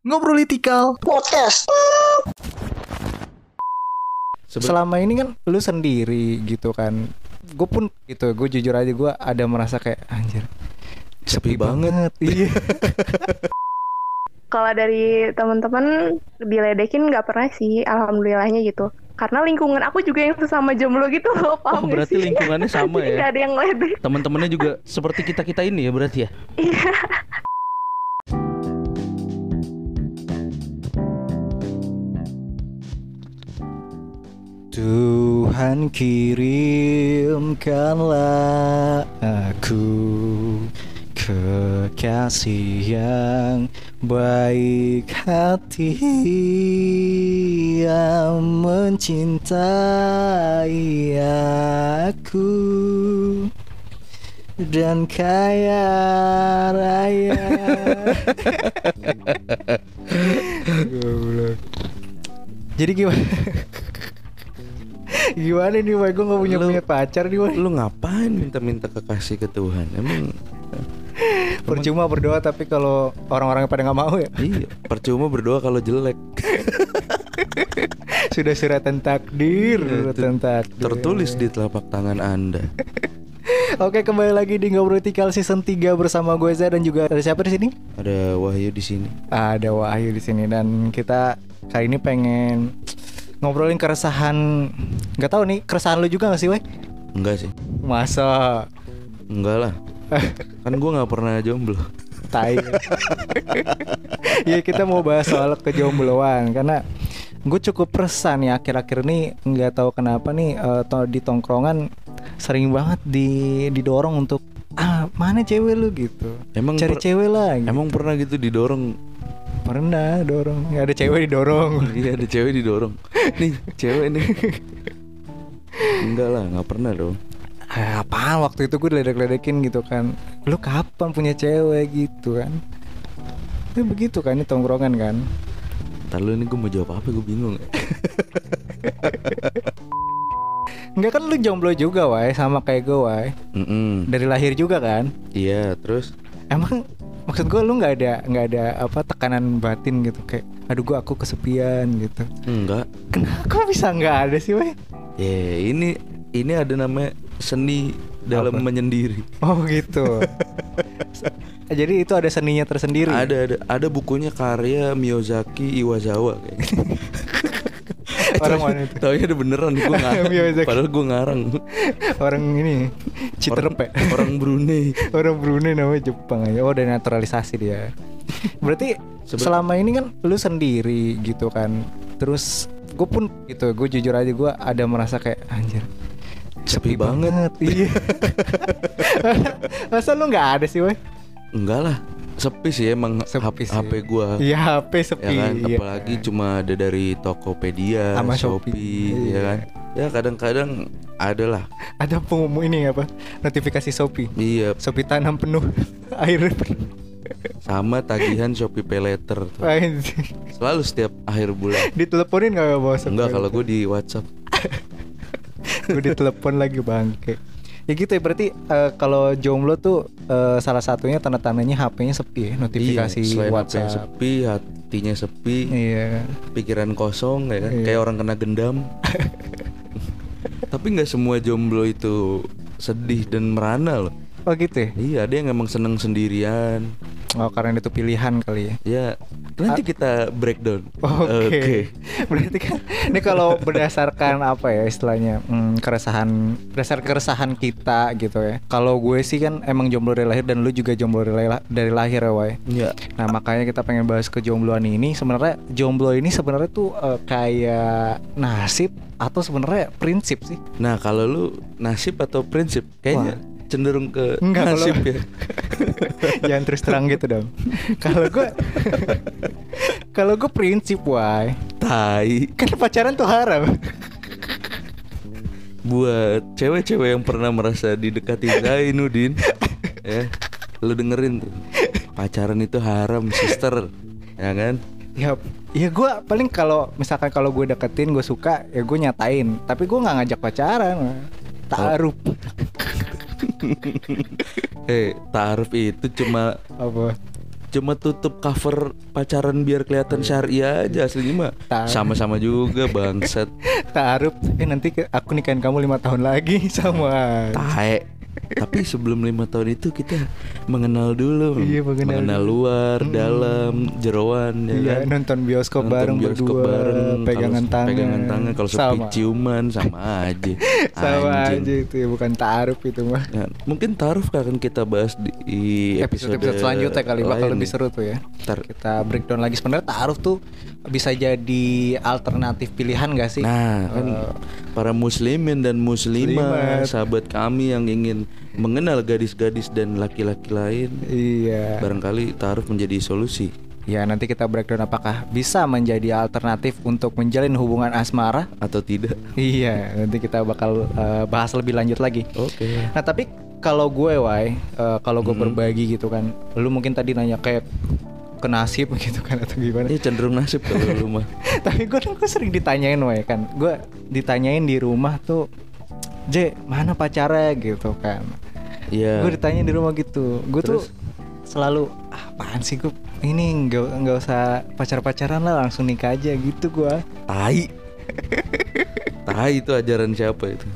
Ngobrolitikal podcast. Selama ini kan lu sendiri gitu kan Gue pun gitu Gue jujur aja gue ada merasa kayak Anjir Sepi banget. Iya Kalau dari teman-teman diledekin nggak pernah sih, alhamdulillahnya gitu. Karena lingkungan aku juga yang sesama jomblo gitu loh, Oh paham nggak berarti sih? lingkungannya sama ya ada yang ledek. Teman-temannya juga seperti kita-kita ini ya berarti ya Iya. Tuhan kirimkanlah aku Kekasih yang baik hati Yang mencintai aku Dan kaya raya. Jadi gimana? Gimana nih, Wai? Gue gak punya Lu- punya pacar nih, Wai. Lu ngapain minta-minta kekasih ke Tuhan Emang Percuma berdoa tapi kalau orang-orangnya pada nggak mau ya Iya Percuma berdoa kalau jelek Sudah suratan takdir, suratan takdir. Tertulis di telapak tangan anda Oke, kembali lagi di Ngobrolitikal season 3 bersama gue Zah dan juga ada siapa di sini? Ada Wahyu di sini Ada Wahyu di sini dan kita kali ini pengen ngobrolin keresahan nggak tahu nih keresahan lu juga gak sih, Wai? Enggak sih Masa Enggak lah Kan gue gak pernah jomblo tai. Iya, kita mau bahas soal kejombloan karena gue cukup resah nih akhir-akhir ini nggak tahu kenapa nih to- di tongkrongan sering banget di didorong untuk ah mana cewek lu gitu Emang cari cewek lah gitu. Emang pernah gitu didorong pernah dorong nggak ada cewek didorong. Iya ada cewek didorong. Nih cewek nih. Enggak lah gak pernah dong. Ah, apaan? Waktu itu gue diledek-ledekin gitu kan. Lu kapan punya cewek gitu kan? Ya begitu kan ini tongkrongan kan. Ntar lu ini gue mau jawab apa gue bingung. Enggak kan lu jomblo juga wai. Sama kayak gue wai. Mm-mm. dari lahir juga kan? Iya terus? Emang maksud gue lu nggak ada nggak ada apa tekanan batin gitu kayak aduh gue aku kesepian gitu Enggak kenapa kok bisa nggak ada sih wai Ya ini ini ada namanya seni dalam Apa? menyendiri. oh gitu jadi itu ada seninya tersendiri Ada ada ada bukunya karya Miyazaki Iwasawa kayaknya. Orang mana itu? Tahu ada beneran gue ngarang. Miyazaki. Padahal gue ngarang. orang ini Citerep Orang, ya orang Brunei. orang Brunei namanya Jepang aja oh udah naturalisasi dia berarti Seben- selama ini kan lu sendiri gitu kan terus gue pun gitu gue jujur aja gue ada merasa kayak anjir Sepi banget. iya masa lu nggak ada sih weh Enggak lah. Sepi sih emang Sepi HP, sih. HP gua. iya HP sepi Ya kan, iya. apalagi cuma ada dari Tokopedia, Sama Shopee, Shopee. ya kan. Ya kadang-kadang ada lah. ada pengumuman ini apa notifikasi Shopee Iya, Shopee tanam penuh air penuh sama tagihan Shopee Pay Later tuh. Anjir. Selalu setiap akhir bulan. diteleponin gak bawa Enggak kalau gue di WhatsApp. gue ditelepon lagi bangke ya gitu ya berarti eh, kalau jomblo tuh eh, salah satunya tanda-tandanya HP-nya sepi ya notifikasi iya, selain HP WhatsApp sepi, hatinya sepi, iya pikiran kosong ya kan, Iya. kayak orang kena gendam. Tapi nggak semua jomblo itu sedih dan merana loh. Oh gitu ya Iya, yang emang seneng sendirian. oh karena itu pilihan kali ya Ya, nanti kita breakdown. Oke. Berarti kan ini kalau berdasarkan apa ya istilahnya hmm, keresahan berdasar keresahan kita gitu ya. Kalau gue sih kan emang jomblo dari lahir dan lu juga jomblo dari, lah- dari lahir ya, Wai. Iya. Nah makanya kita pengen bahas kejombloan ini sebenarnya jomblo ini sebenarnya tuh eh, kayak nasib atau sebenarnya prinsip sih Nah, kalau lu nasib atau prinsip? Kayaknya cenderung ke Enggak, nasib kalau- ya. jangan terus terang gitu dong kalau gue kalau gue prinsip why Tai. kan pacaran tuh haram Buat cewek-cewek yang pernah merasa didekati Zainuddin ya, lu dengerin tuh. Pacaran itu haram, sister. Ya kan? ya ya gue paling kalau misalkan kalau gue deketin gue suka ya gue nyatain tapi gue nggak ngajak pacaran taruh Eh, taaruf itu cuma apa? cuma tutup cover pacaran biar kelihatan syariah aja aslinya mah. Sama-sama juga bangsat. Taruh eh nanti aku nikahin kamu lima tahun lagi sama. Tae tapi sebelum lima tahun itu kita mengenal dulu Iya, mengenal dulu. luar dalam jeroan ya Iya kan? nonton bioskop Nonton bareng bioskop berdua bareng, pegangan tangan. pegangan tangan kalau sepi sama. ciuman sama aja. Sama Anjing. aja itu ya bukan taruh itu mah. Ya, mungkin taruh akan kita bahas di episode episode, episode selanjutnya kali bakal lebih seru tuh ya. Ntar. kita breakdown lagi. Sebenarnya taruh tuh bisa jadi alternatif pilihan gak sih? Nah, kan Eh, para muslimin dan muslimah, sahabat kami yang ingin mengenal gadis-gadis dan laki-laki lain, iya barangkali taruh menjadi solusi ya nanti kita breakdown apakah bisa menjadi alternatif untuk menjalin hubungan asmara atau tidak. iya nanti kita bakal eh, bahas lebih lanjut lagi Oke. Nah tapi kalau gue Wai, eh, kalau gue Hmm. berbagi gitu kan, lu mungkin tadi nanya kayak ke nasib gitu kan atau gimana? Ini cenderung nasib kalau lu mah. tapi gue gue sering ditanyain Wai kan, gue ditanyain di rumah tuh, J mana pacarnya gitu kan? Iya. Gue ditanyain di rumah gitu, gue tuh selalu ah, apaan sih gue ini nggak nggak usah pacar-pacaran lah langsung nikah aja gitu gue. Tai. tai itu ajaran siapa itu?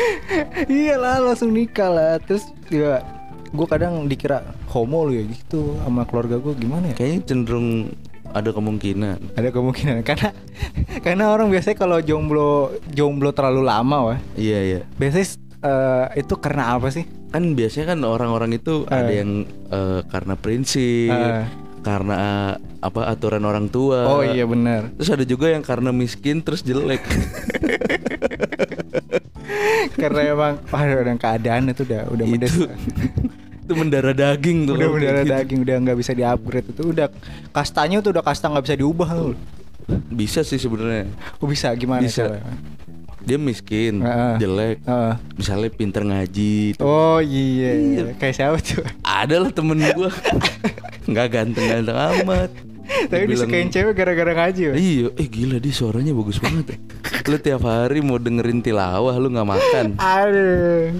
Iyalah langsung nikah lah, terus ya gue kadang dikira homo lu ya gitu sama keluarga gue gimana ya? Kayaknya cenderung ada kemungkinan. ada kemungkinan karena karena orang biasanya kalau jomblo jomblo terlalu lama wah Iya, iya. biasanya eh, itu karena apa sih Kan biasanya kan orang-orang itu ada Eh. yang eh, karena prinsip, Eh. karena apa aturan orang tua. oh iya benar Terus ada juga yang karena miskin terus jelek. karena emang waduh udah keadaan itu udah udah itu mendesak itu mendarah daging tuh. udah mendarah gitu. daging udah nggak bisa diupgrade itu udah kastanya tuh udah kasta nggak bisa diubah loh Bisa sih sebenarnya. oh bisa gimana Bisa. Dia miskin, Heeh. jelek. Heeh. Misalnya pinter ngaji. tuh. oh iya kayak siapa tuh Ada lah temen gua nggak ganteng-ganteng amat. tapi disukain cewek gara-gara ngaji. Iya, eh gila dia suaranya bagus banget. ya. Lu tiap hari mau dengerin tilawah lu nggak makan. Aduh.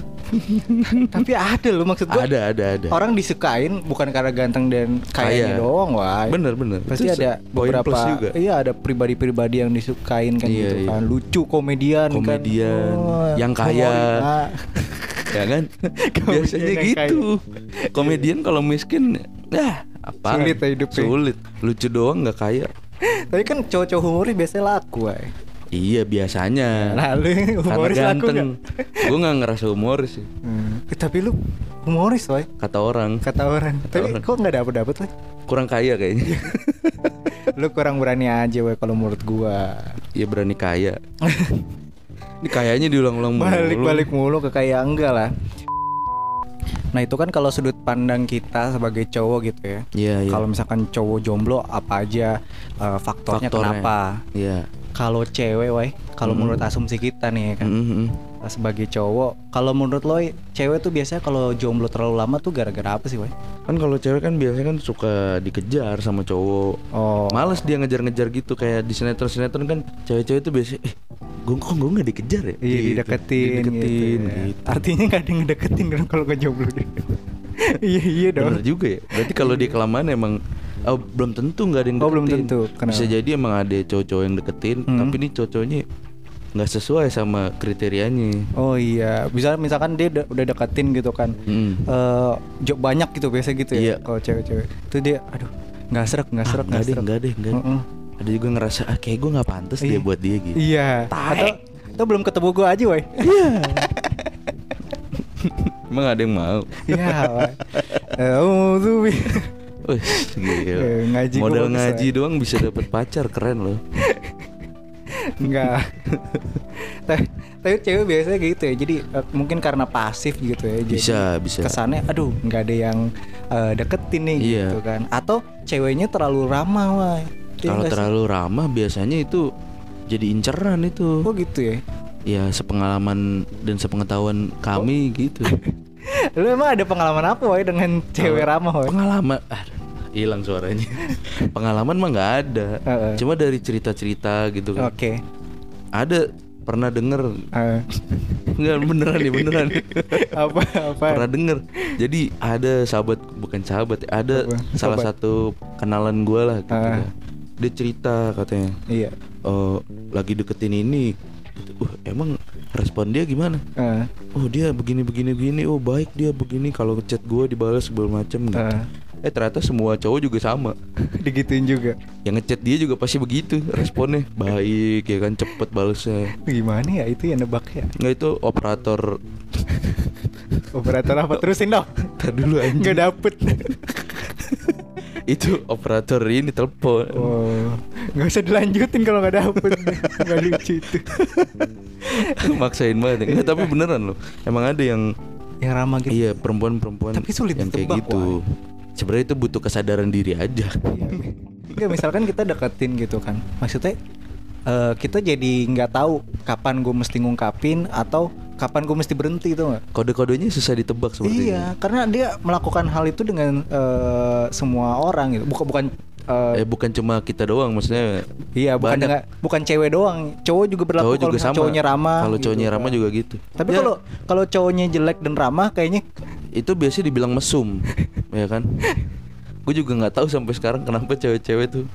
Tapi ada loh maksud gua. Ada, ada, ada. Orang disukain bukan karena ganteng dan kayanya Kaya. doang, wah. Bener, bener. Pasti Itu ada beberapa juga. iya ada pribadi-pribadi yang disukain kan Iya, gitu iya. kan. Lucu komedian, Komedian, kan. yang kaya. humoris. Ah. ya kan? Biasanya gitu. Komedian kalau miskin, ya apa? Sulit ya hidupnya. Sulit. Lucu doang nggak kaya. Tapi kan cowok-cowok humoris biasanya laku, wah. Iya biasanya. Lalu Karena humoris laku ganteng. Gue nggak ngerasa humoris sih. Hmm. Eh, tapi lu humoris, wah. Kata orang Kata orang. Tapi orang. kok nggak dapet dapet wah? kurang kaya kayaknya. Lu kurang berani aja, wah kalau menurut gua. Iya berani kaya. Ini kayaknya diulang-ulang mulu. balik-balik mulu ke kayak enggak lah nah itu kan kalau sudut pandang kita sebagai cowok gitu ya Iya, iya. kalau misalkan cowok jomblo apa aja eh, faktornya, Faktornya. kenapa Iya. Kalau cewek woi kalau Mm. menurut asumsi kita nih ya kan Mm-mm. sebagai cowok kalau menurut lo cewek tuh biasanya kalau jomblo terlalu lama tuh gara-gara apa sih woi Kan kalau cewek kan biasanya kan suka dikejar sama cowok. oh Males dia ngejar-ngejar gitu kayak di sinetron-sinetron kan cewek-cewek tuh biasanya eh gue kok gue nggak dikejar ya? iya Gitu. dideketin, dideketin gitu, ya. gitu. artinya nggak ada yang ngedeketin kan kalau ke jomblo iya iya dong Bener juga ya. Berarti kalau dia kelamaan emang oh, belum tentu nggak ada yang Oh, deketin. belum tentu. Kenapa? Bisa jadi emang ada cowok-cowok yang deketin, Hmm. tapi nih cowok-cowoknya nggak sesuai sama kriterianya. Oh iya, bisa misalkan dia udah, udah deketin gitu kan, Hmm. jo- banyak gitu biasa gitu ya. Iya. Kalau cewek-cewek, itu dia, aduh, nggak serak, nggak Ah, serak, nggak deh, serak. nggak deh, nggak. Mm-mm. Ada juga ngerasa ah kayak gue nggak pantas dia Iya. buat dia gitu. Iya. Tai. Atau, atau belum ketemu gua aja, woi. Emang ada yang mau? Iya. woi. Eh, Oh. Wih, gila. Ngaji Modal ngaji Wai. doang bisa dapet pacar keren loh. Enggak. tapi, tapi cewek biasanya gitu ya. Jadi eh, mungkin karena pasif gitu ya. Jadi Bisa, bisa. Kesannya, aduh, nggak ada yang eh, deketin nih Iya. gitu kan. Atau ceweknya terlalu ramah, woi. Iya Kalau terlalu ramah biasanya itu jadi inceran itu. Oh gitu ya. Ya sepengalaman dan sepengetahuan kami gitu. Lu emang ada pengalaman apa woy dengan cewek ramah woy? Pengalaman aduh, hilang suaranya. Pengalaman mah nggak ada. Heeh. Cuma dari cerita-cerita gitu kan. Oke. Ada pernah denger Enggak beneran nih beneran apa apa? Pernah denger Jadi ada sahabat Bukan sahabat Ada Apa? salah Sobat. satu kenalan gue lah gitu ya. Dia cerita katanya Iya. eh lagi deketin ini gitu. uh, emang respon dia gimana Ah, oh dia begini begini begini oh baik dia begini kalau chat gue dibalas segala macem gitu Ah. Eh ternyata semua cowok juga sama digituin juga. yang ngechat dia juga pasti begitu responnya baik ya kan cepet balesnya Gimana ya itu ya nebak ya? nggak itu operator Operator apa terusin dong? Ntar dulu anjing Nggak dapet. itu operator ini telepon Oh, nggak usah dilanjutin kalau nggak dapet. Nggak lucu itu. maksain banget ya. Nggak, tapi beneran loh emang ada yang Yang ramah gitu. iya perempuan-perempuan Tapi sulit yang kayak gitu sebenarnya itu butuh kesadaran diri aja. Enggak misalkan kita deketin gitu kan. Maksudnya eh, Kita jadi nggak tahu Kapan gue mesti ngungkapin Atau kapan gue mesti berhenti tuh nggak? Kode-kodenya susah ditebak sepertinya. Iya karena dia melakukan hal itu dengan eh, Semua orang gitu. Bukan bukan eh, eh bukan cuma kita doang maksudnya Iya bukan banyak. dengan Bukan cewek doang Cowok juga berlaku cowok juga sama Cowoknya ramah kalau gitu. cowoknya ramah juga gitu Tapi Ya, kalau kalau cowoknya jelek dan ramah Kayaknya itu biasanya dibilang mesum ya kan gue juga nggak tahu sampai sekarang kenapa cewek-cewek tuh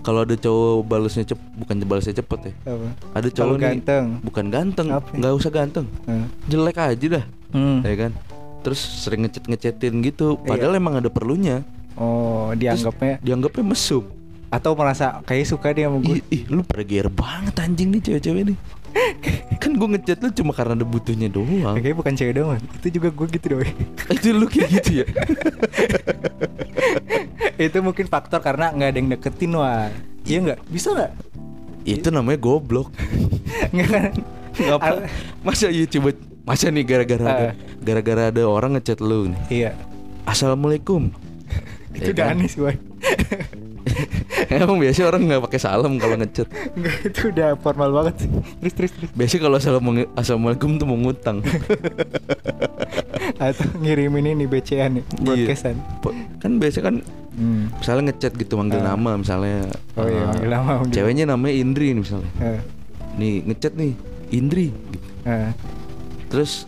kalau ada cowok balasnya cep bukan balasnya cepet ya apa? ada cowok nih ganteng. bukan ganteng Apa? nggak usah ganteng Eh. jelek aja dah Hmm. ya kan terus sering ngechat ngechatin gitu Iya. padahal emang ada perlunya Oh Terus dianggapnya dianggapnya mesum. Atau merasa kayak suka dia sama gue ih, ih lu pada gear banget anjing nih cewek-cewek nih. Kan gue ngechat lu cuma karena ada butuhnya doang. Kayaknya bukan cewek doang Itu juga gue gitu doang. Itu lu kayak gitu ya? Itu mungkin faktor karena nggak ada yang deketin wah Iya nggak? Bisa nggak? itu namanya goblok. Nggak kan? Ngapa? Masa iya coba Masa nih gara-gara ada Ah. Gara-gara ada orang ngechat lu nih? Iya. Assalamualaikum Itu Ya udah kan? aneh sih Emang biasanya orang nggak pakai salam kalau ngechat itu udah formal banget sih Terus terus terus Biasanya kalau assalamu- assalamualaikum tuh mau ngutang Atau ngirimin ini BCA nih Broadcastan Iya. Kan biasa kan hmm. Misalnya ngechat gitu manggil Ah. nama misalnya Oh iya, eh, manggil nama, manggil Ceweknya namanya Indri nih misalnya Eh, Nih ngechat nih Indri gitu. eh. Terus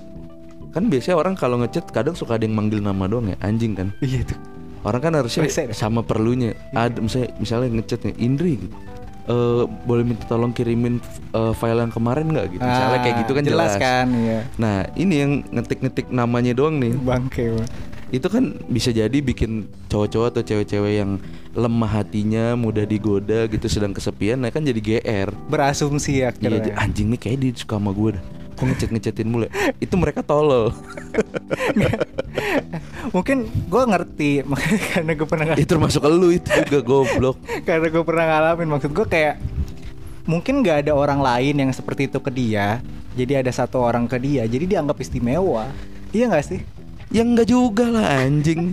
Kan biasanya orang kalau ngechat kadang suka ada yang manggil nama doang ya Anjing kan Iya tuh Orang kan harusnya Rese deh. sama perlunya. Ada misalnya misalnya ngechat nih Indri gitu. Eh, boleh minta tolong kirimin eh, file yang kemarin nggak gitu. Misalnya kayak gitu kan jelas. kan Iya Nah, ini yang ngetik-ngetik namanya doang nih. Bangke wah. Itu kan bisa jadi bikin cowok-cowok atau cewek-cewek yang lemah hatinya, mudah digoda gitu sedang kesepian, nah kan jadi GR. Berasumsi akhirnya dia, anjing nih kayak dia suka sama gue dah. Kok ngechat-ngechatin mulu ya? Itu mereka tolol. Mungkin gue ngerti makanya karena gue pernah itu termasuk lu itu juga goblok. karena gue pernah ngalamin maksud gue kayak mungkin nggak ada orang lain yang seperti itu ke dia jadi ada satu orang ke dia jadi dianggap istimewa iya nggak sih Ya enggak juga lah anjing.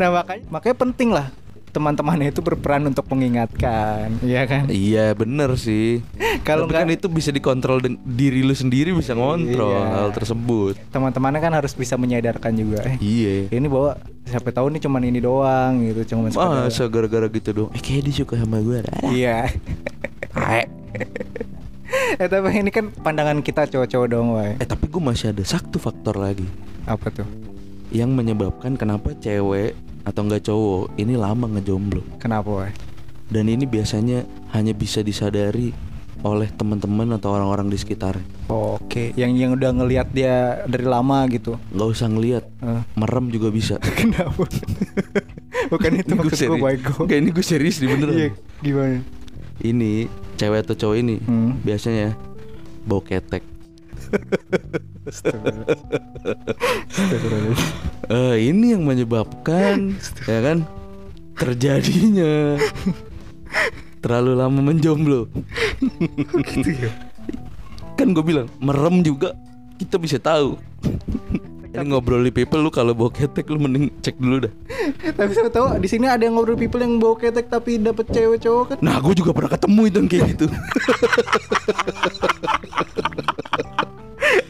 nah makanya makanya penting lah teman-temannya itu berperan untuk mengingatkan iya kan? Iya bener sih. Kalau kan itu bisa dikontrol Diri lu sendiri bisa ngontrol Iya. hal tersebut. Teman-temannya kan harus bisa menyadarkan juga eh Iya. ini bahwa siapa tahu nih cuman ini doang gitu cuman Masa gara-gara gitu doang. Eh kayak dia suka sama gue iya. Eh tapi ini kan pandangan kita cowok-cowok dong woy. Eh tapi gue masih ada satu faktor lagi. Apa tuh Yang menyebabkan kenapa cewek Atau enggak cowok Ini lama ngejomblo kenapa woy? Dan ini biasanya hanya bisa disadari oleh teman-teman atau orang-orang di sekitar. Oke, yang yang udah ngelihat dia dari lama gitu. Nggak usah ngelihat, Eh, merem juga bisa. kenapa? Bukan itu Ini maksud gue baik gue. Nggak, ini gue serius nih beneran. Iya, gimana? Ini cewek atau cowok ini Hmm. biasanya bau ketek. Eh ini yang menyebabkan ya kan terjadinya terlalu lama menjomblo. gitu ya. kan gue bilang merem juga kita bisa tahu. Ini ngobrol di people lu kalau bawa ketek lu mending cek dulu dah. Tapi saya tahu di sini ada yang ngobrol people yang bawa ketek tapi dapet cewek cowok kan? Nah gue juga pernah ketemu itu yang kayak gitu.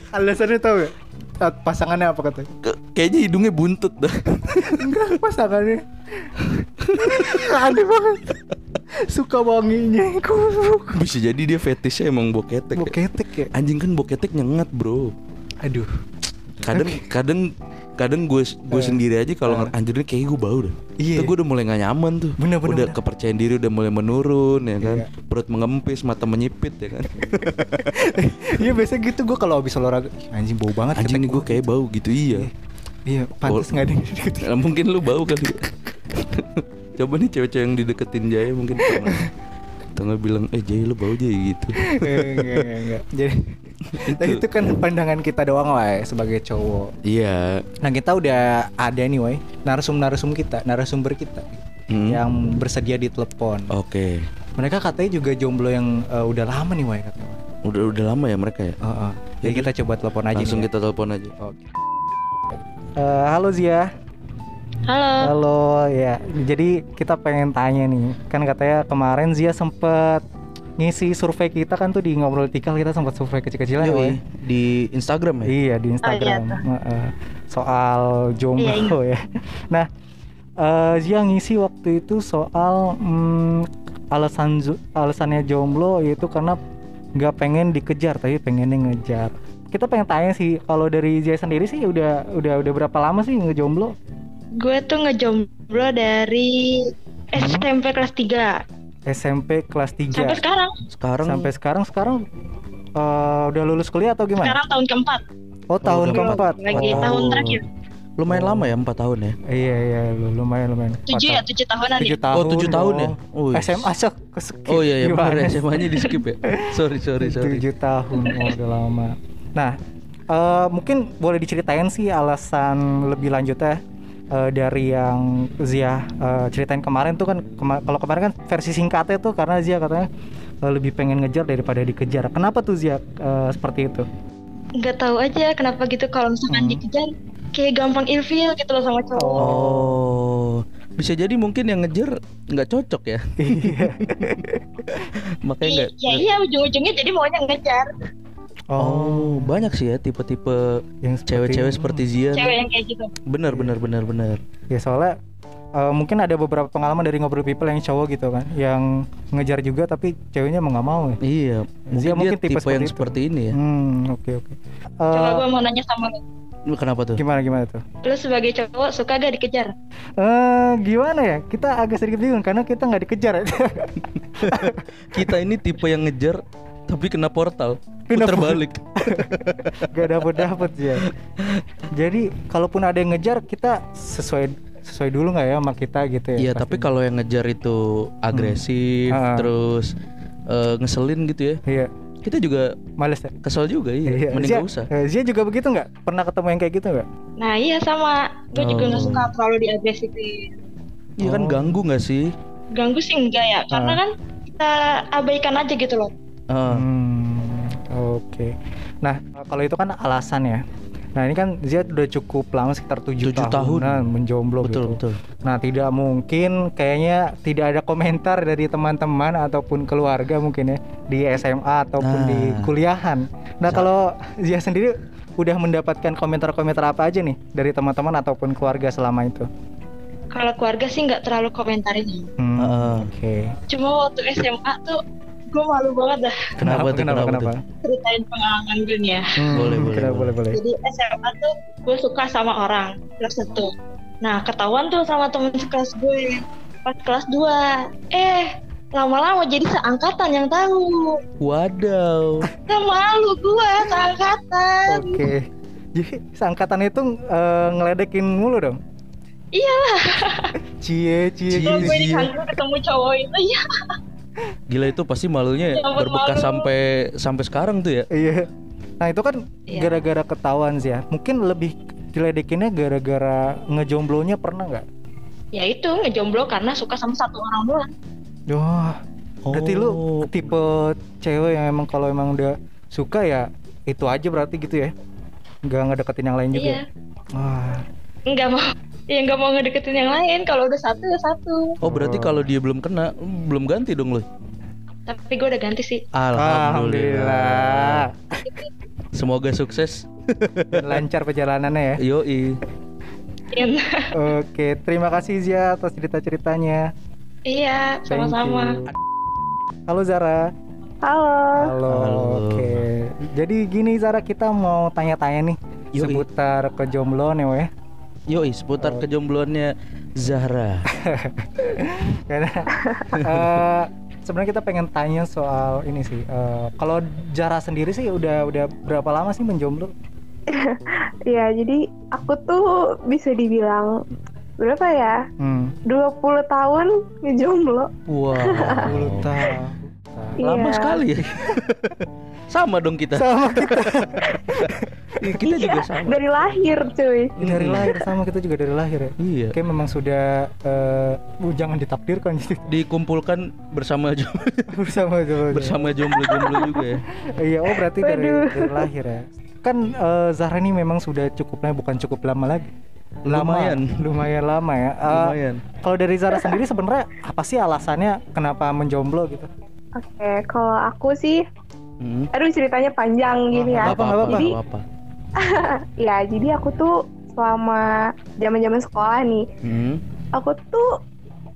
Alasannya tahu gak? Pasangannya apa katanya? Ke- kayaknya hidungnya buntut dah. Enggak pasangannya. Aneh banget. Suka wanginya. Goblok. Bisa jadi dia fetishnya emang boketek. ya. Boketek ya. Anjing kan boketek nyengat, Bro. Aduh. Kadang kadang kadang gue gue sendiri aja kalau Eh. uh. anjir ini kayak gue bau dah. Iya. Itu gue udah mulai gak nyaman tuh. Bener, bener, udah bener. kepercayaan diri udah mulai menurun ya kan. Iya. Perut mengempis, mata menyipit ya kan. Iya biasa gitu gue kalau habis olahraga "Ih, anjing bau banget Anjing gue kayak bau gitu iya. Iya, pantas Bau- nggak ada yang. Ya, mungkin lu bau kali. ya. Coba nih cewek-cewek yang dideketin Jaya mungkin pernah. Tengah bilang, eh Jaya lu bau Jaya gitu. enggak, enggak, enggak. Jadi nah, itu kan pandangan kita doang lah ya, sebagai cowok. Iya. Nah kita udah ada nih woi narasum-narasum kita, narasumber kita Hmm. yang bersedia ditelepon. Oke. Mereka katanya juga jomblo yang eh, udah lama nih woi katanya. Udah udah lama ya mereka ya. Heeh. Jadi kita coba telepon aja Langsung nih. ya. kita telepon aja. Oke. Eh, halo Zia. Halo. Halo ya. Jadi kita pengen tanya nih. Kan katanya kemarin Zia sempet ngisi survei kita kan tuh di ngobrol tikal kita sempat survei kecil-kecilan woi. di Instagram ya. Iya di Instagram tuh. Heeh. soal jomblo ya. Nah eh, Zia ngisi waktu itu soal mm, alasan alasannya jomblo yaitu karena nggak pengen dikejar tapi pengennya ngejar. Kita pengen tanya sih kalau dari Zia sendiri sih udah udah udah berapa lama sih ngejomblo? Gue tuh ngejomblo dari SMP kelas 3 SMP kelas 3 sampai sekarang. Sekarang sampai sekarang sekarang eh, udah lulus kuliah atau gimana? Sekarang tahun keempat. Oh tahun udah keempat. Lagi Oh. tahun terakhir. lumayan lama ya 4 tahun ya. Iya iya lu- lumayan lumayan. Tujuh ya, tujuh tahunan ya. Tujuh tahun. Oh, tujuh tahun ya? Oh, yes. SMA sok ke skip. Oh iya ya benar Gimana ya sih? SMA-nya di skip ya. Sorry sorry sorry. Tujuh tahun oh, udah lama. Nah, eh, mungkin boleh diceritain sih alasan lebih lanjutnya eh, dari yang Zia eh, ceritain kemarin tuh kan kema- kalau kemarin kan versi singkatnya tuh karena Zia katanya eh, lebih pengen ngejar daripada dikejar. Kenapa tuh Zia eh, seperti itu? Nggak tahu aja kenapa gitu kalau misalkan Hmm. dikejar kayak gampang ilfeel gitu loh sama cowok. Oh. Bisa jadi mungkin yang ngejar nggak cocok ya. Iya. Makanya nggak. ya iya ujung-ujungnya jadi maunya ngejar Oh, banyak sih ya tipe-tipe yang cewek-cewek seperti Zia. cewek yang kayak gitu. Benar benar benar benar. Ya soalnya eh, mungkin ada beberapa pengalaman dari ngobrol people yang cowok gitu kan, yang ngejar juga tapi ceweknya mau nggak mau ya. Iya. Mungkin, Zia mungkin tipe tipe, seperti yang itu. seperti ini ya. Hmm, oke oke. Coba Eh, gue mau nanya sama lu. Kenapa tuh? gimana gimana tuh? Lu sebagai cowok suka gak dikejar? Eh, gimana ya? Kita agak sedikit bingung karena kita nggak dikejar. ya. Kita ini tipe yang ngejar tapi kena portal. Puter balik. Gak dapet dapet ya. Jadi kalaupun ada yang ngejar kita sesuai sesuai dulu nggak ya sama kita gitu ya? Iya, tapi kalau yang ngejar itu agresif, Ah. terus eh, ngeselin gitu ya. iya Kita juga males ya. kesel juga iya. Mending Zia, gak usah. eh, Zia juga begitu nggak? Pernah ketemu yang kayak gitu nggak? Nah iya sama. Gue juga nggak Oh. suka terlalu diagresifin. Iya kan Oh. ganggu nggak sih? Ganggu sih enggak ya, karena Ah. kan kita abaikan aja gitu loh. Ah. Hmm, oke. Nah, kalau itu kan alasan ya. Nah, ini kan Zia udah cukup lama sekitar tujuh Tujuh tahun tahun. menjomblo betul gitu. betul. Nah, tidak mungkin kayaknya tidak ada komentar dari teman-teman ataupun keluarga mungkin ya di SMA ataupun di Nah. kuliahan. Nah, kalau Zia sendiri udah mendapatkan komentar-komentar apa aja nih dari teman-teman ataupun keluarga selama itu? Kalau keluarga sih nggak terlalu komentarin. Hmm. Oke. Cuma waktu SMA tuh gue malu banget dah Kenapa, tuh? Kenapa? Kenapa, Kenapa? tuh? ceritain pengalaman gue nih ya. Hmm, Boleh, boleh, kenapa, boleh. boleh. Jadi SMA tuh gue suka sama orang kelas satu. Nah ketahuan tuh sama temen sekelas gue pas kelas 2 Eh lama-lama jadi seangkatan yang tahu. Wadaw. Kan malu gue seangkatan. Oke. Jadi seangkatan itu eh, ngeledekin mulu dong. Iyalah. Cie, cie, Cie. Kalau gue di kantor ketemu cowok itu ya. Gila itu pasti malunya Ya ampun, berbekas malu. sampai sampai sekarang tuh ya. Iya. Nah itu kan Iya. gara-gara ketahuan sih ya. Mungkin lebih diledekinnya gara-gara ngejomblonya pernah nggak? Ya itu ngejomblo karena suka sama satu orang doang. Wah, berarti lu Oh. tipe cewek yang emang kalau emang udah suka ya itu aja berarti gitu ya? Nggak ngedeketin yang lain juga? Iya. Wah, Nggak mau. Ya nggak mau ngedeketin yang lain. Kalau udah satu ya satu. Oh berarti kalau dia belum kena belum ganti dong lo. Tapi gue udah ganti sih. alhamdulillah. Semoga sukses. Lancar perjalanannya ya. Yoi. Yang Oke, terima kasih Zia atas cerita-ceritanya. Iya, sama-sama. Halo Zara. Halo. Halo. Halo. Oke. Jadi gini Zara kita mau tanya-tanya nih Yoi. seputar kejombloan ya, Weh. Yoi seputar kejombloannya Zahra. Karena eh, sebenarnya kita pengen tanya soal ini sih. eh, kalau Zara sendiri sih udah udah berapa lama sih menjomblo? Ya, jadi aku tuh bisa dibilang berapa ya? Hmm. 20 tahun ngejomblo. Wow. 10 tahun. Lama Iya. sekali ya. sama dong kita. Sama kita Iya, kita juga sama. Dari lahir, cuy. dari lahir sama kita juga dari lahir ya. Iya. Oke memang sudah eh, uh, jangan ditakdirkan gitu Dikumpulkan bersama jo- bersama jomblo. bersama jomblo-jomblo juga ya. Iya, oh berarti dari, dari lahir ya. Kan eh, Zahra ini memang sudah cukup lama, bukan cukup lama lagi. Lama, Lumayan. lumayan lama ya. Eh, Lumayan. Kalau dari Zahra sendiri sebenarnya apa sih alasannya kenapa menjomblo gitu? Oke, kalau aku sih, Hmm. aduh ceritanya panjang gini ya. Apa, nggak apa. Jadi, apa. ya jadi aku tuh selama zaman-zaman sekolah nih, Hmm. aku tuh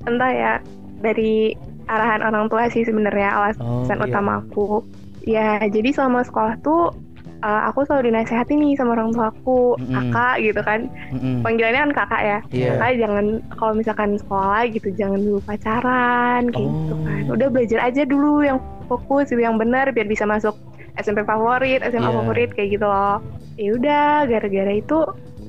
entah ya dari arahan orang tua sih sebenarnya alasan Oh, iya. utama aku. Ya, jadi selama sekolah tuh uh, aku selalu dinasehati nih sama orang tua aku, Mm-mm. kakak gitu kan. Mm-mm. Panggilannya kan kakak ya. Iya. Kakak jangan kalau misalkan sekolah gitu jangan dulu pacaran kayak gitu Oh. kan. Udah belajar aja dulu yang fokus yang benar biar bisa masuk SMP favorit, SMA Iya. favorit kayak gitu loh. Ya udah gara-gara itu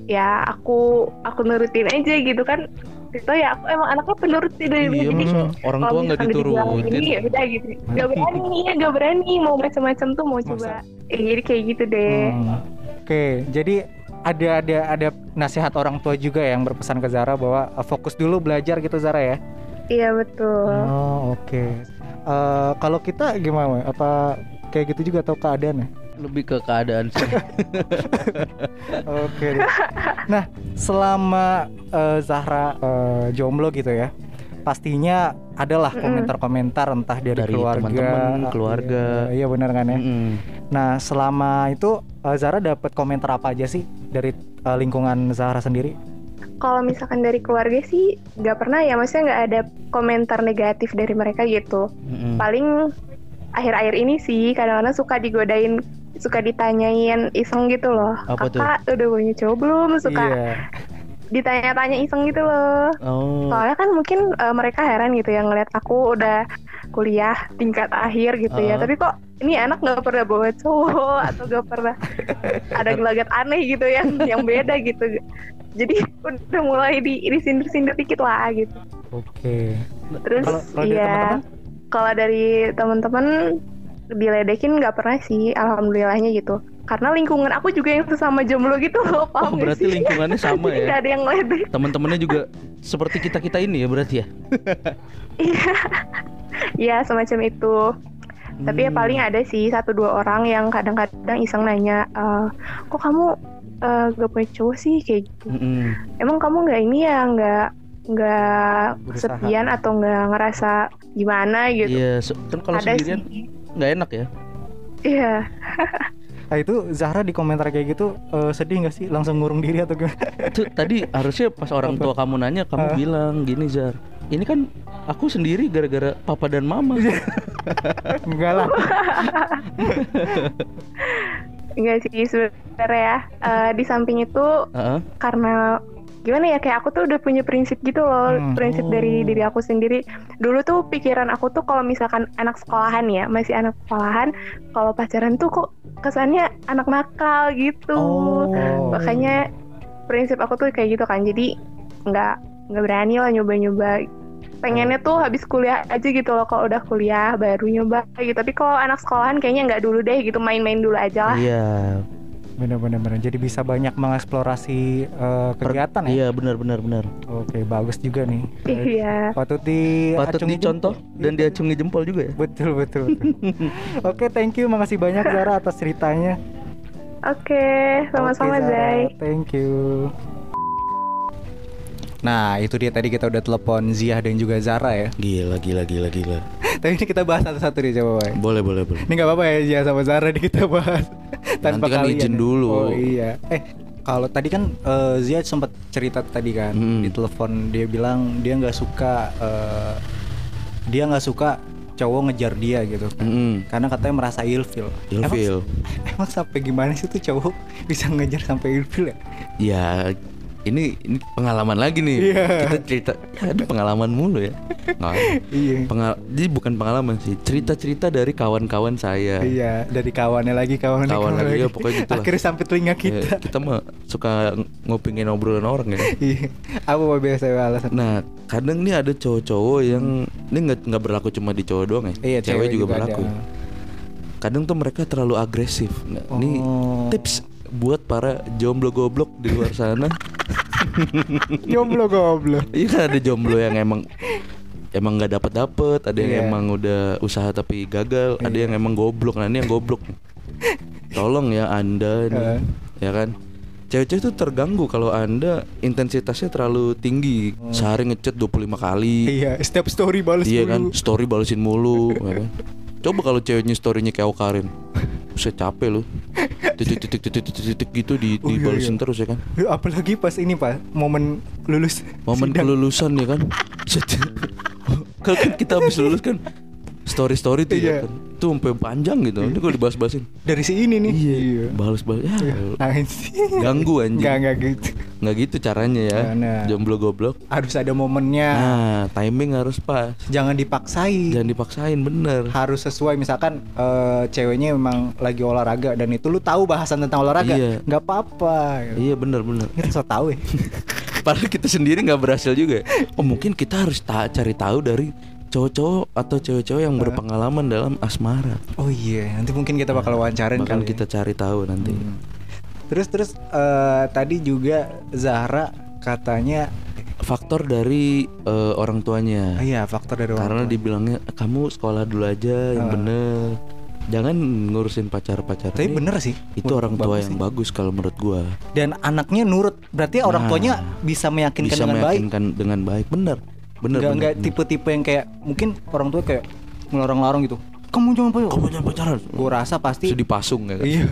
ya aku aku nurutin aja gitu kan. Itu ya aku emang anaknya penurut sih dari. Iya, jadi orang tua nggak diturutin. Ini, ya udah gitu. Gak berani, ya gak berani mau macam-macam tuh mau Masa? coba. Eh, jadi kayak gitu deh. Hmm. Oke, jadi ada ada ada nasihat orang tua juga yang berpesan ke Zara bahwa eh, fokus dulu belajar gitu Zara ya. Iya betul. Oh, oke. Eh, kalau kita gimana? Apa kayak gitu juga atau keadaannya? Lebih ke keadaan sih. Oke. deh. Nah, selama eh, Zahra eh, jomblo gitu ya, pastinya adalah komentar-komentar entah dari, Dari keluarga, teman-teman, keluarga. Iya, iya benar kan ya. Mm-mm. Nah, selama itu eh, Zahra dapat komentar apa aja sih dari eh, lingkungan Zahra sendiri? Kalau misalkan dari keluarga sih nggak pernah ya, maksudnya nggak ada komentar negatif dari mereka gitu. Mm-mm. Paling akhir-akhir ini sih kadang-kadang suka digodain, suka ditanyain iseng gitu loh. Apa tuh? Kakak udah punya cowok belum? Suka Iya. ditanya-tanya iseng gitu loh. Oh. Soalnya kan mungkin eh, mereka heran gitu ya ngeliat aku udah kuliah tingkat akhir gitu ya. Ah. Tapi kok ini anak nggak pernah bawa cowok atau nggak pernah ada gelagat aneh gitu yang yang beda gitu. Jadi udah mulai di sindir-sindir dikit lah gitu. Oke. Terus Kalau kalau iya, teman-teman? Kalau dari teman-teman lebih ledekin nggak pernah sih, alhamdulillahnya gitu. Karena lingkungan aku juga yang sesama jomblo gitu loh, Oh, paham nggak berarti sih? lingkungannya sama ya. nggak ada yang ledek. Teman-temannya juga seperti kita-kita ini ya berarti ya. Iya semacam itu. Tapi ya Hmm. paling ada sih satu dua orang yang kadang-kadang iseng nanya, "Eh, kok kamu eh, gak punya cowok sih kayak gitu? Mm-mm. Emang kamu nggak ini ya nggak nggak kesepian atau nggak ngerasa gimana gitu? Iya, so- kan kalau ada sendirian sih. nggak enak ya. Iya. Nah, itu Zahra di komentar kayak gitu eh, sedih nggak sih? Langsung ngurung diri atau gimana? Tuh tadi harusnya pas orang tua kamu nanya kamu Ah. bilang gini Zar. Ini kan aku sendiri gara-gara papa dan mama. Enggak lah. Enggak sih sebenarnya ya. Eh, di samping itu Heeh. karena gimana ya kayak aku tuh udah punya prinsip gitu loh. Hmm. prinsip Oh. dari diri aku sendiri. Dulu tuh pikiran aku tuh kalau misalkan anak sekolahan ya masih anak sekolahan kalau pacaran tuh kok kesannya anak nakal gitu. Oh. makanya prinsip aku tuh kayak gitu kan. Jadi nggak nggak berani lah nyoba-nyoba. Pengennya tuh habis kuliah aja gitu loh. Kalau udah kuliah baru nyoba gitu tapi kalau anak sekolahan kayaknya nggak dulu deh gitu. Main-main dulu aja lah. Iya. Bener-bener bener. Jadi bisa banyak mengeksplorasi Per- kegiatan ya. Iya benar benar benar. Oke, bagus juga nih. iya Patut di Patut acungi dicontoh jempol. dan diacungi jempol juga ya. Betul betul. betul. Oke, thank you. Makasih banyak Zara atas ceritanya. oke sama-sama. Zai Thank you. Nah, itu dia tadi kita udah telepon Ziah dan juga Zara ya. Gila gila gila gila. Tapi ini kita bahas satu-satu nih coba, Boy. Boleh boleh boleh. Ini nggak apa-apa ya Ziah sama Zara nih kita bahas. Nanti kan izin dulu. Oh iya. Eh, kalau tadi kan eh, Zia sempat cerita tadi kan Hmm. di telepon dia bilang dia nggak suka eh, dia nggak suka cowok ngejar dia gitu kan. Mm-mm. Karena katanya merasa ilfil. Ilfil. Emang, emang sampai gimana sih tuh cowok bisa ngejar sampai ilfil ya? Ya ini ini pengalaman lagi nih. Iya. Kita cerita ya ada pengalaman mulu ya. Nggak, Iya. pengal jadi bukan pengalaman sih, cerita-cerita dari kawan-kawan saya. Iya, dari kawannya lagi kawannya Kawan kawan lagi, ya, pokoknya gitu lah. Akhirnya sampai telinga Ya, kita. kita mah suka ng- ngopingin obrolan orang ya. Iya. Apa biasa alasan? Nah, kadang nih ada cowok-cowok yang ini nggak nggak berlaku cuma di cowok doang ya. Iya, cewek, juga, berlaku. ada. Kadang tuh mereka terlalu agresif. Nah, ini Oh. tips buat para jomblo goblok di luar sana. Jomblo goblok. Iya kan ada jomblo yang emang emang nggak dapat dapet, ada yang Iya. emang udah usaha tapi gagal, ada yang emang goblok. Nah ini yang goblok. Tolong ya anda nih, Heeh. ya kan. Cewek-cewek tuh terganggu kalau anda intensitasnya terlalu tinggi, sehari ngechat 25 kali. Iya, setiap story balas Iya kan, dulu. story balesin mulu, ya kan? Coba kalau ceweknya storynya kayak Okarin, saya capek loh. Titik titik titik titik titik gitu di Oh, iya, dibalesin iya. terus ya kan. Apalagi pas ini Pak, momen lulus Momen sidang. kelulusan ya kan. Kalau kan kita habis lulus kan story story tuh Iya. ya kan. Tuh sampai panjang gitu. Ini kalau dibahas-bahasin. dari si ini nih. Iya. Balas-balas ya. Nah, sih. Ganggu anjing. Enggak, enggak gitu. Nggak gitu caranya ya. Nah. Jomblo goblok. Harus ada momennya. Nah, timing harus pas. Jangan dipaksain. Jangan dipaksain bener. harus sesuai misalkan eh, ceweknya memang lagi olahraga dan itu lu tahu bahasan tentang olahraga Iya. nggak apa-apa Iya bener bener. kita so tahu ya Padahal kita sendiri nggak berhasil juga. Oh mungkin kita harus ta- cari tahu dari cowok-cowok atau cewek-cewek yang berpengalaman dalam asmara. oh iya nanti mungkin kita bakal wawancarin Bakal kali ya. kita cari tahu nanti. Hmm. terus terus eh, tadi juga Zahra katanya Faktor dari eh, orang tuanya. ah, iya faktor dari orang Karena tua. dibilangnya kamu sekolah dulu aja yang Ah. bener. Jangan ngurusin pacar-pacar. tapi Ini bener sih Itu orang tua yang sih. bagus kalau menurut gua. dan anaknya nurut berarti orang Nah, tuanya bisa meyakinkan Bisa dengan baik meyakinkan dengan baik. Bener. Bener. nggak nggak tipe-tipe yang kayak mungkin orang tua kayak ngelarang-larang gitu kamu jangan pacaran Kamu jangan pacaran. gue rasa pasti Terus dipasung ya kan. Iya.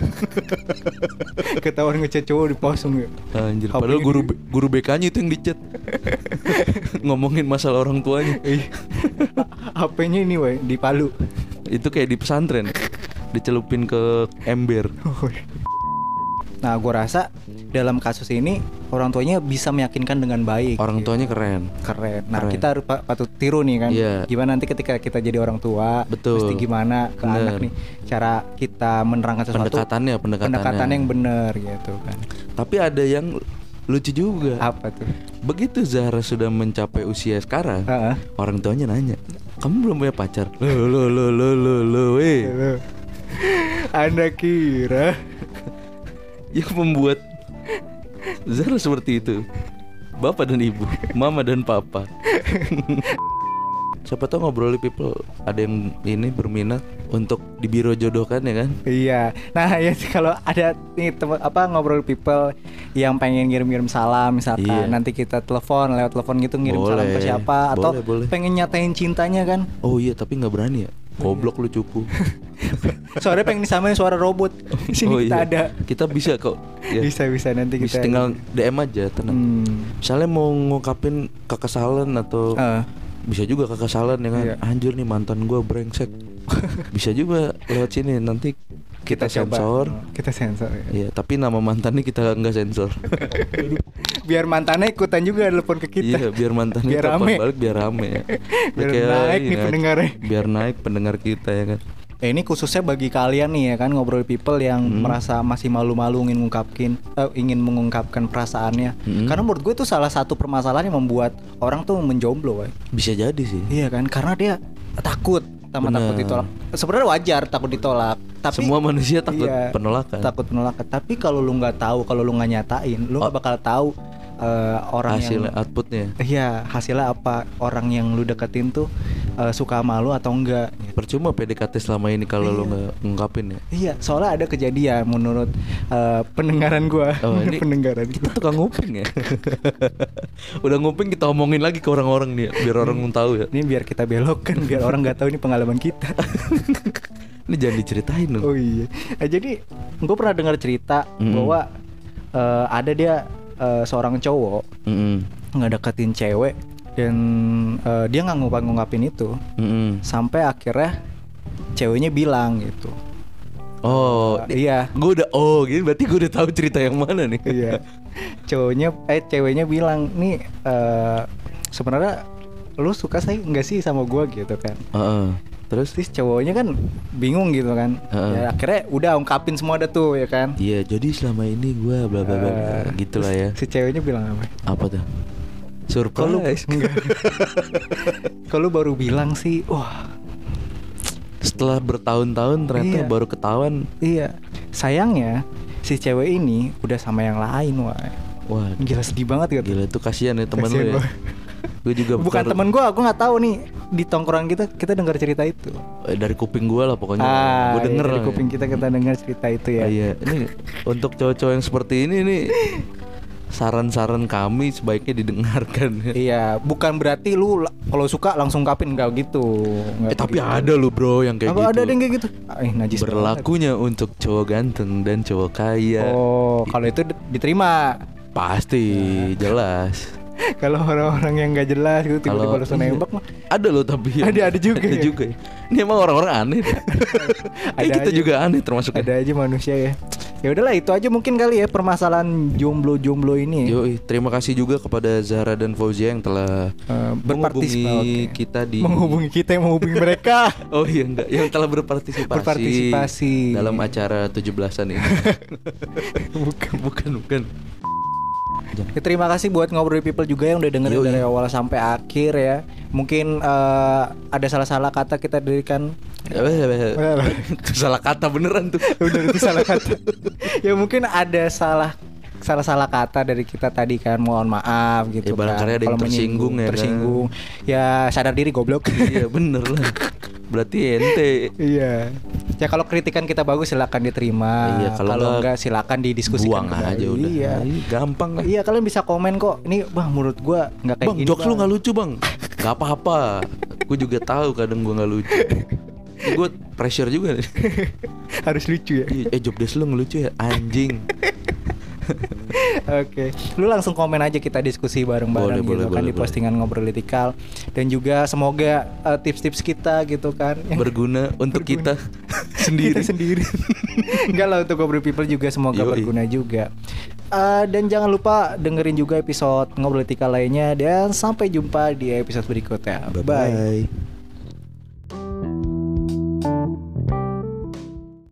Ketahuan ngechat cowok dipasung ya. Anjir, HP-nya padahal guru di- guru BK-nya itu yang dicat. Ngomongin masalah orang tuanya. Iya. HP-nya ini weh di Palu. Itu kayak di pesantren. Dicelupin ke ember. Nah, gue rasa dalam kasus ini orang tuanya bisa meyakinkan dengan baik. Orang gitu. tuanya keren. keren. Nah, Keren. kita harus pa- patut tiru nih kan. Iya. Gimana nanti ketika kita jadi orang tua, Betul. mesti gimana ke Bener. anak nih cara kita menerangkan sesuatu Pendekatannya, pendekatannya. pendekatan yang benar gitu kan. Tapi ada yang lucu juga. Apa tuh? Begitu Zahra sudah mencapai usia sekarang, Heeh. orang tuanya nanya, "Kamu belum punya pacar?" Lo lo lo lo lo lo eh. Halo. Anda kira Yang membuat Zahra seperti itu. Bapak dan ibu, mama dan papa. Siapa tahu ngobrol people ada yang ini berminat untuk dibiro jodohkan ya kan? Iya. Nah, ya kalau ada nih tem- apa ngobrol people yang pengen ngirim-ngirim salam misalkan Iya. nanti kita telepon lewat telepon gitu ngirim salam ke Boleh. siapa atau Boleh, boleh. pengen nyatain cintanya kan. Oh iya tapi nggak berani ya. Goblok lu cupu. Soalnya pengen disamain suara robot. Di sini oh kita iya. ada. Kita bisa kok. Ya. Bisa bisa nanti Bisa kita tinggal DM aja tenang. Hmm. Misalnya mau ngungkapin kekesalan atau Eh, bisa juga kekesalan ya kan. Iya. Anjir nih mantan gua brengsek. bisa juga lewat sini nanti kita, coba. sensor. Kita sensor ya. Iya, tapi nama mantannya kita nggak sensor. Biar mantannya ikutan juga telepon ke kita. Iya, biar mantannya Biar rame. balik biar rame ya. Biar Kayak naik nih ini kan, pendengarnya. Biar naik pendengar kita ya kan. Eh, ini khususnya bagi kalian nih ya kan ngobrol people yang Hmm. merasa masih malu-malu ingin mengungkapkan eh, ingin mengungkapkan perasaannya. Hmm. Karena menurut gue itu salah satu permasalahan yang membuat orang tuh menjomblo, woy. Bisa jadi sih. Iya kan? Karena dia takut sama Bener. takut ditolak. Sebenarnya wajar takut ditolak, tapi Semua manusia takut Iya, penolakan. takut penolakan. Tapi kalau lu nggak tahu, kalau lu nggak nyatain, lu nggak Oh. bakal tahu eh, orang Hasil yang outputnya. Iya, hasilnya apa? Orang yang lu deketin tuh eh, suka sama lu atau enggak? gitu. Percuma PDKT selama ini kalau lu Iya. nggak ngungkapin ya. Iya, soalnya ada kejadian menurut eh, pendengaran gua, Oh, ini pendengaran Kita gua. tukang nguping ya. Udah nguping kita omongin lagi ke orang-orang nih, biar orang tahu ya. Ini biar kita belokkan, biar orang nggak tahu ini pengalaman kita. Ini jangan diceritain loh. oh iya. Eh, jadi gue pernah dengar cerita Mm-mm. bahwa eh, ada dia eh, seorang cowok Mm-mm. nggak deketin cewek dan eh, dia nggak ngungkap ngungkapin itu Mm-mm. sampai akhirnya ceweknya bilang gitu Oh, Eh, iya gue udah oh gitu berarti gue udah tahu cerita yang mana nih. iya cowoknya eh ceweknya bilang nih eh sebenarnya lu suka sih nggak sih sama gua gitu kan Heeh. Terus terus cowoknya kan bingung gitu kan Heeh. ya akhirnya udah ungkapin semua ada tuh ya kan Iya, jadi selama ini gue bla bla bla Eh, gitu lah ya. si ceweknya bilang apa Apa tuh? Surprise. kalau baru bilang sih wah Setelah bertahun-tahun ternyata Iya. baru ketahuan. iya sayangnya si cewek ini udah sama yang lain wah Wah, gila sedih banget gitu gila itu kasihan ya teman lu ya. Gue juga bukan temen gua aku nggak tahu nih di tongkrongan kita kita dengar cerita itu eh, dari kuping gue lah pokoknya. ah gue denger iya, dari kuping kita kita dengar cerita itu ya Ah, iya, ini untuk cowok-cowok yang seperti ini nih saran-saran kami sebaiknya didengarkan. Iya, bukan berarti lu la- kalau suka langsung kapin enggak gitu. Eh tapi begitu. ada loh bro yang kayak Apa gitu. ada yang kayak gitu? Eh, najis banget. Berlakunya untuk cowok ganteng dan cowok kaya. Oh, kalau itu di- diterima. Pasti jelas. kalau orang-orang yang nggak jelas gitu tiba-tiba langsung iya. nembak mah. Ada loh tapi yang- Ada- ada juga Ada ya? juga ya. Ini emang orang-orang aneh. Ada kita aja. juga aneh termasuk Ada aja manusia ya. Ya udahlah itu aja mungkin kali ya permasalahan jomblo-jomblo ini. ya. Yoi, terima kasih juga kepada Zahra dan Fauzia yang telah berpartisipasi menghubungi oke. kita di menghubungi kita yang menghubungi mereka. Oh iya enggak, yang telah berpartisipasi, Berpartisipasi. dalam acara 17-an ini. Bukan. bukan, bukan. Ya, terima kasih buat ngobrol people juga yang udah dengerin Yoi. dari awal sampai akhir ya. Mungkin eh, ada salah-salah kata kita berikan. Itu salah kata beneran tuh. Udah itu salah kata. ya mungkin ada salah salah-salah kata dari kita tadi kan mohon maaf gitu Ya, kan. ada yang Kalau tersinggung ya kan. tersinggung ya sadar diri goblok iya bener lah. Berarti ente. iya ya kalau kritikan kita bagus silakan diterima Iya, kalau kalau enggak, silakan didiskusikan Buang kembali. aja udah. iya Ih, Gampang lah. iya kalian bisa komen kok ini bang menurut gua nggak kayak Bang, gini jokes lu Bang." nggak lucu bang. Gak apa-apa. Gue juga tahu kadang gue nggak lucu. Gue pressure juga. harus lucu ya Iya, eh job desk lu ngelucu ya anjing. Oke, lu langsung komen aja kita diskusi bareng-bareng gitu boleh, kan boleh, di postingan ngobrol litikal dan juga semoga eh, tips-tips kita gitu kan yang Berguna untuk Berguna. kita sendiri. kita sendiri. Enggak lah untuk ngobrol people juga semoga Yoi. berguna juga. Eh, dan jangan lupa dengerin juga episode ngobrol litikal lainnya dan sampai jumpa di episode berikutnya. Bye. Bye.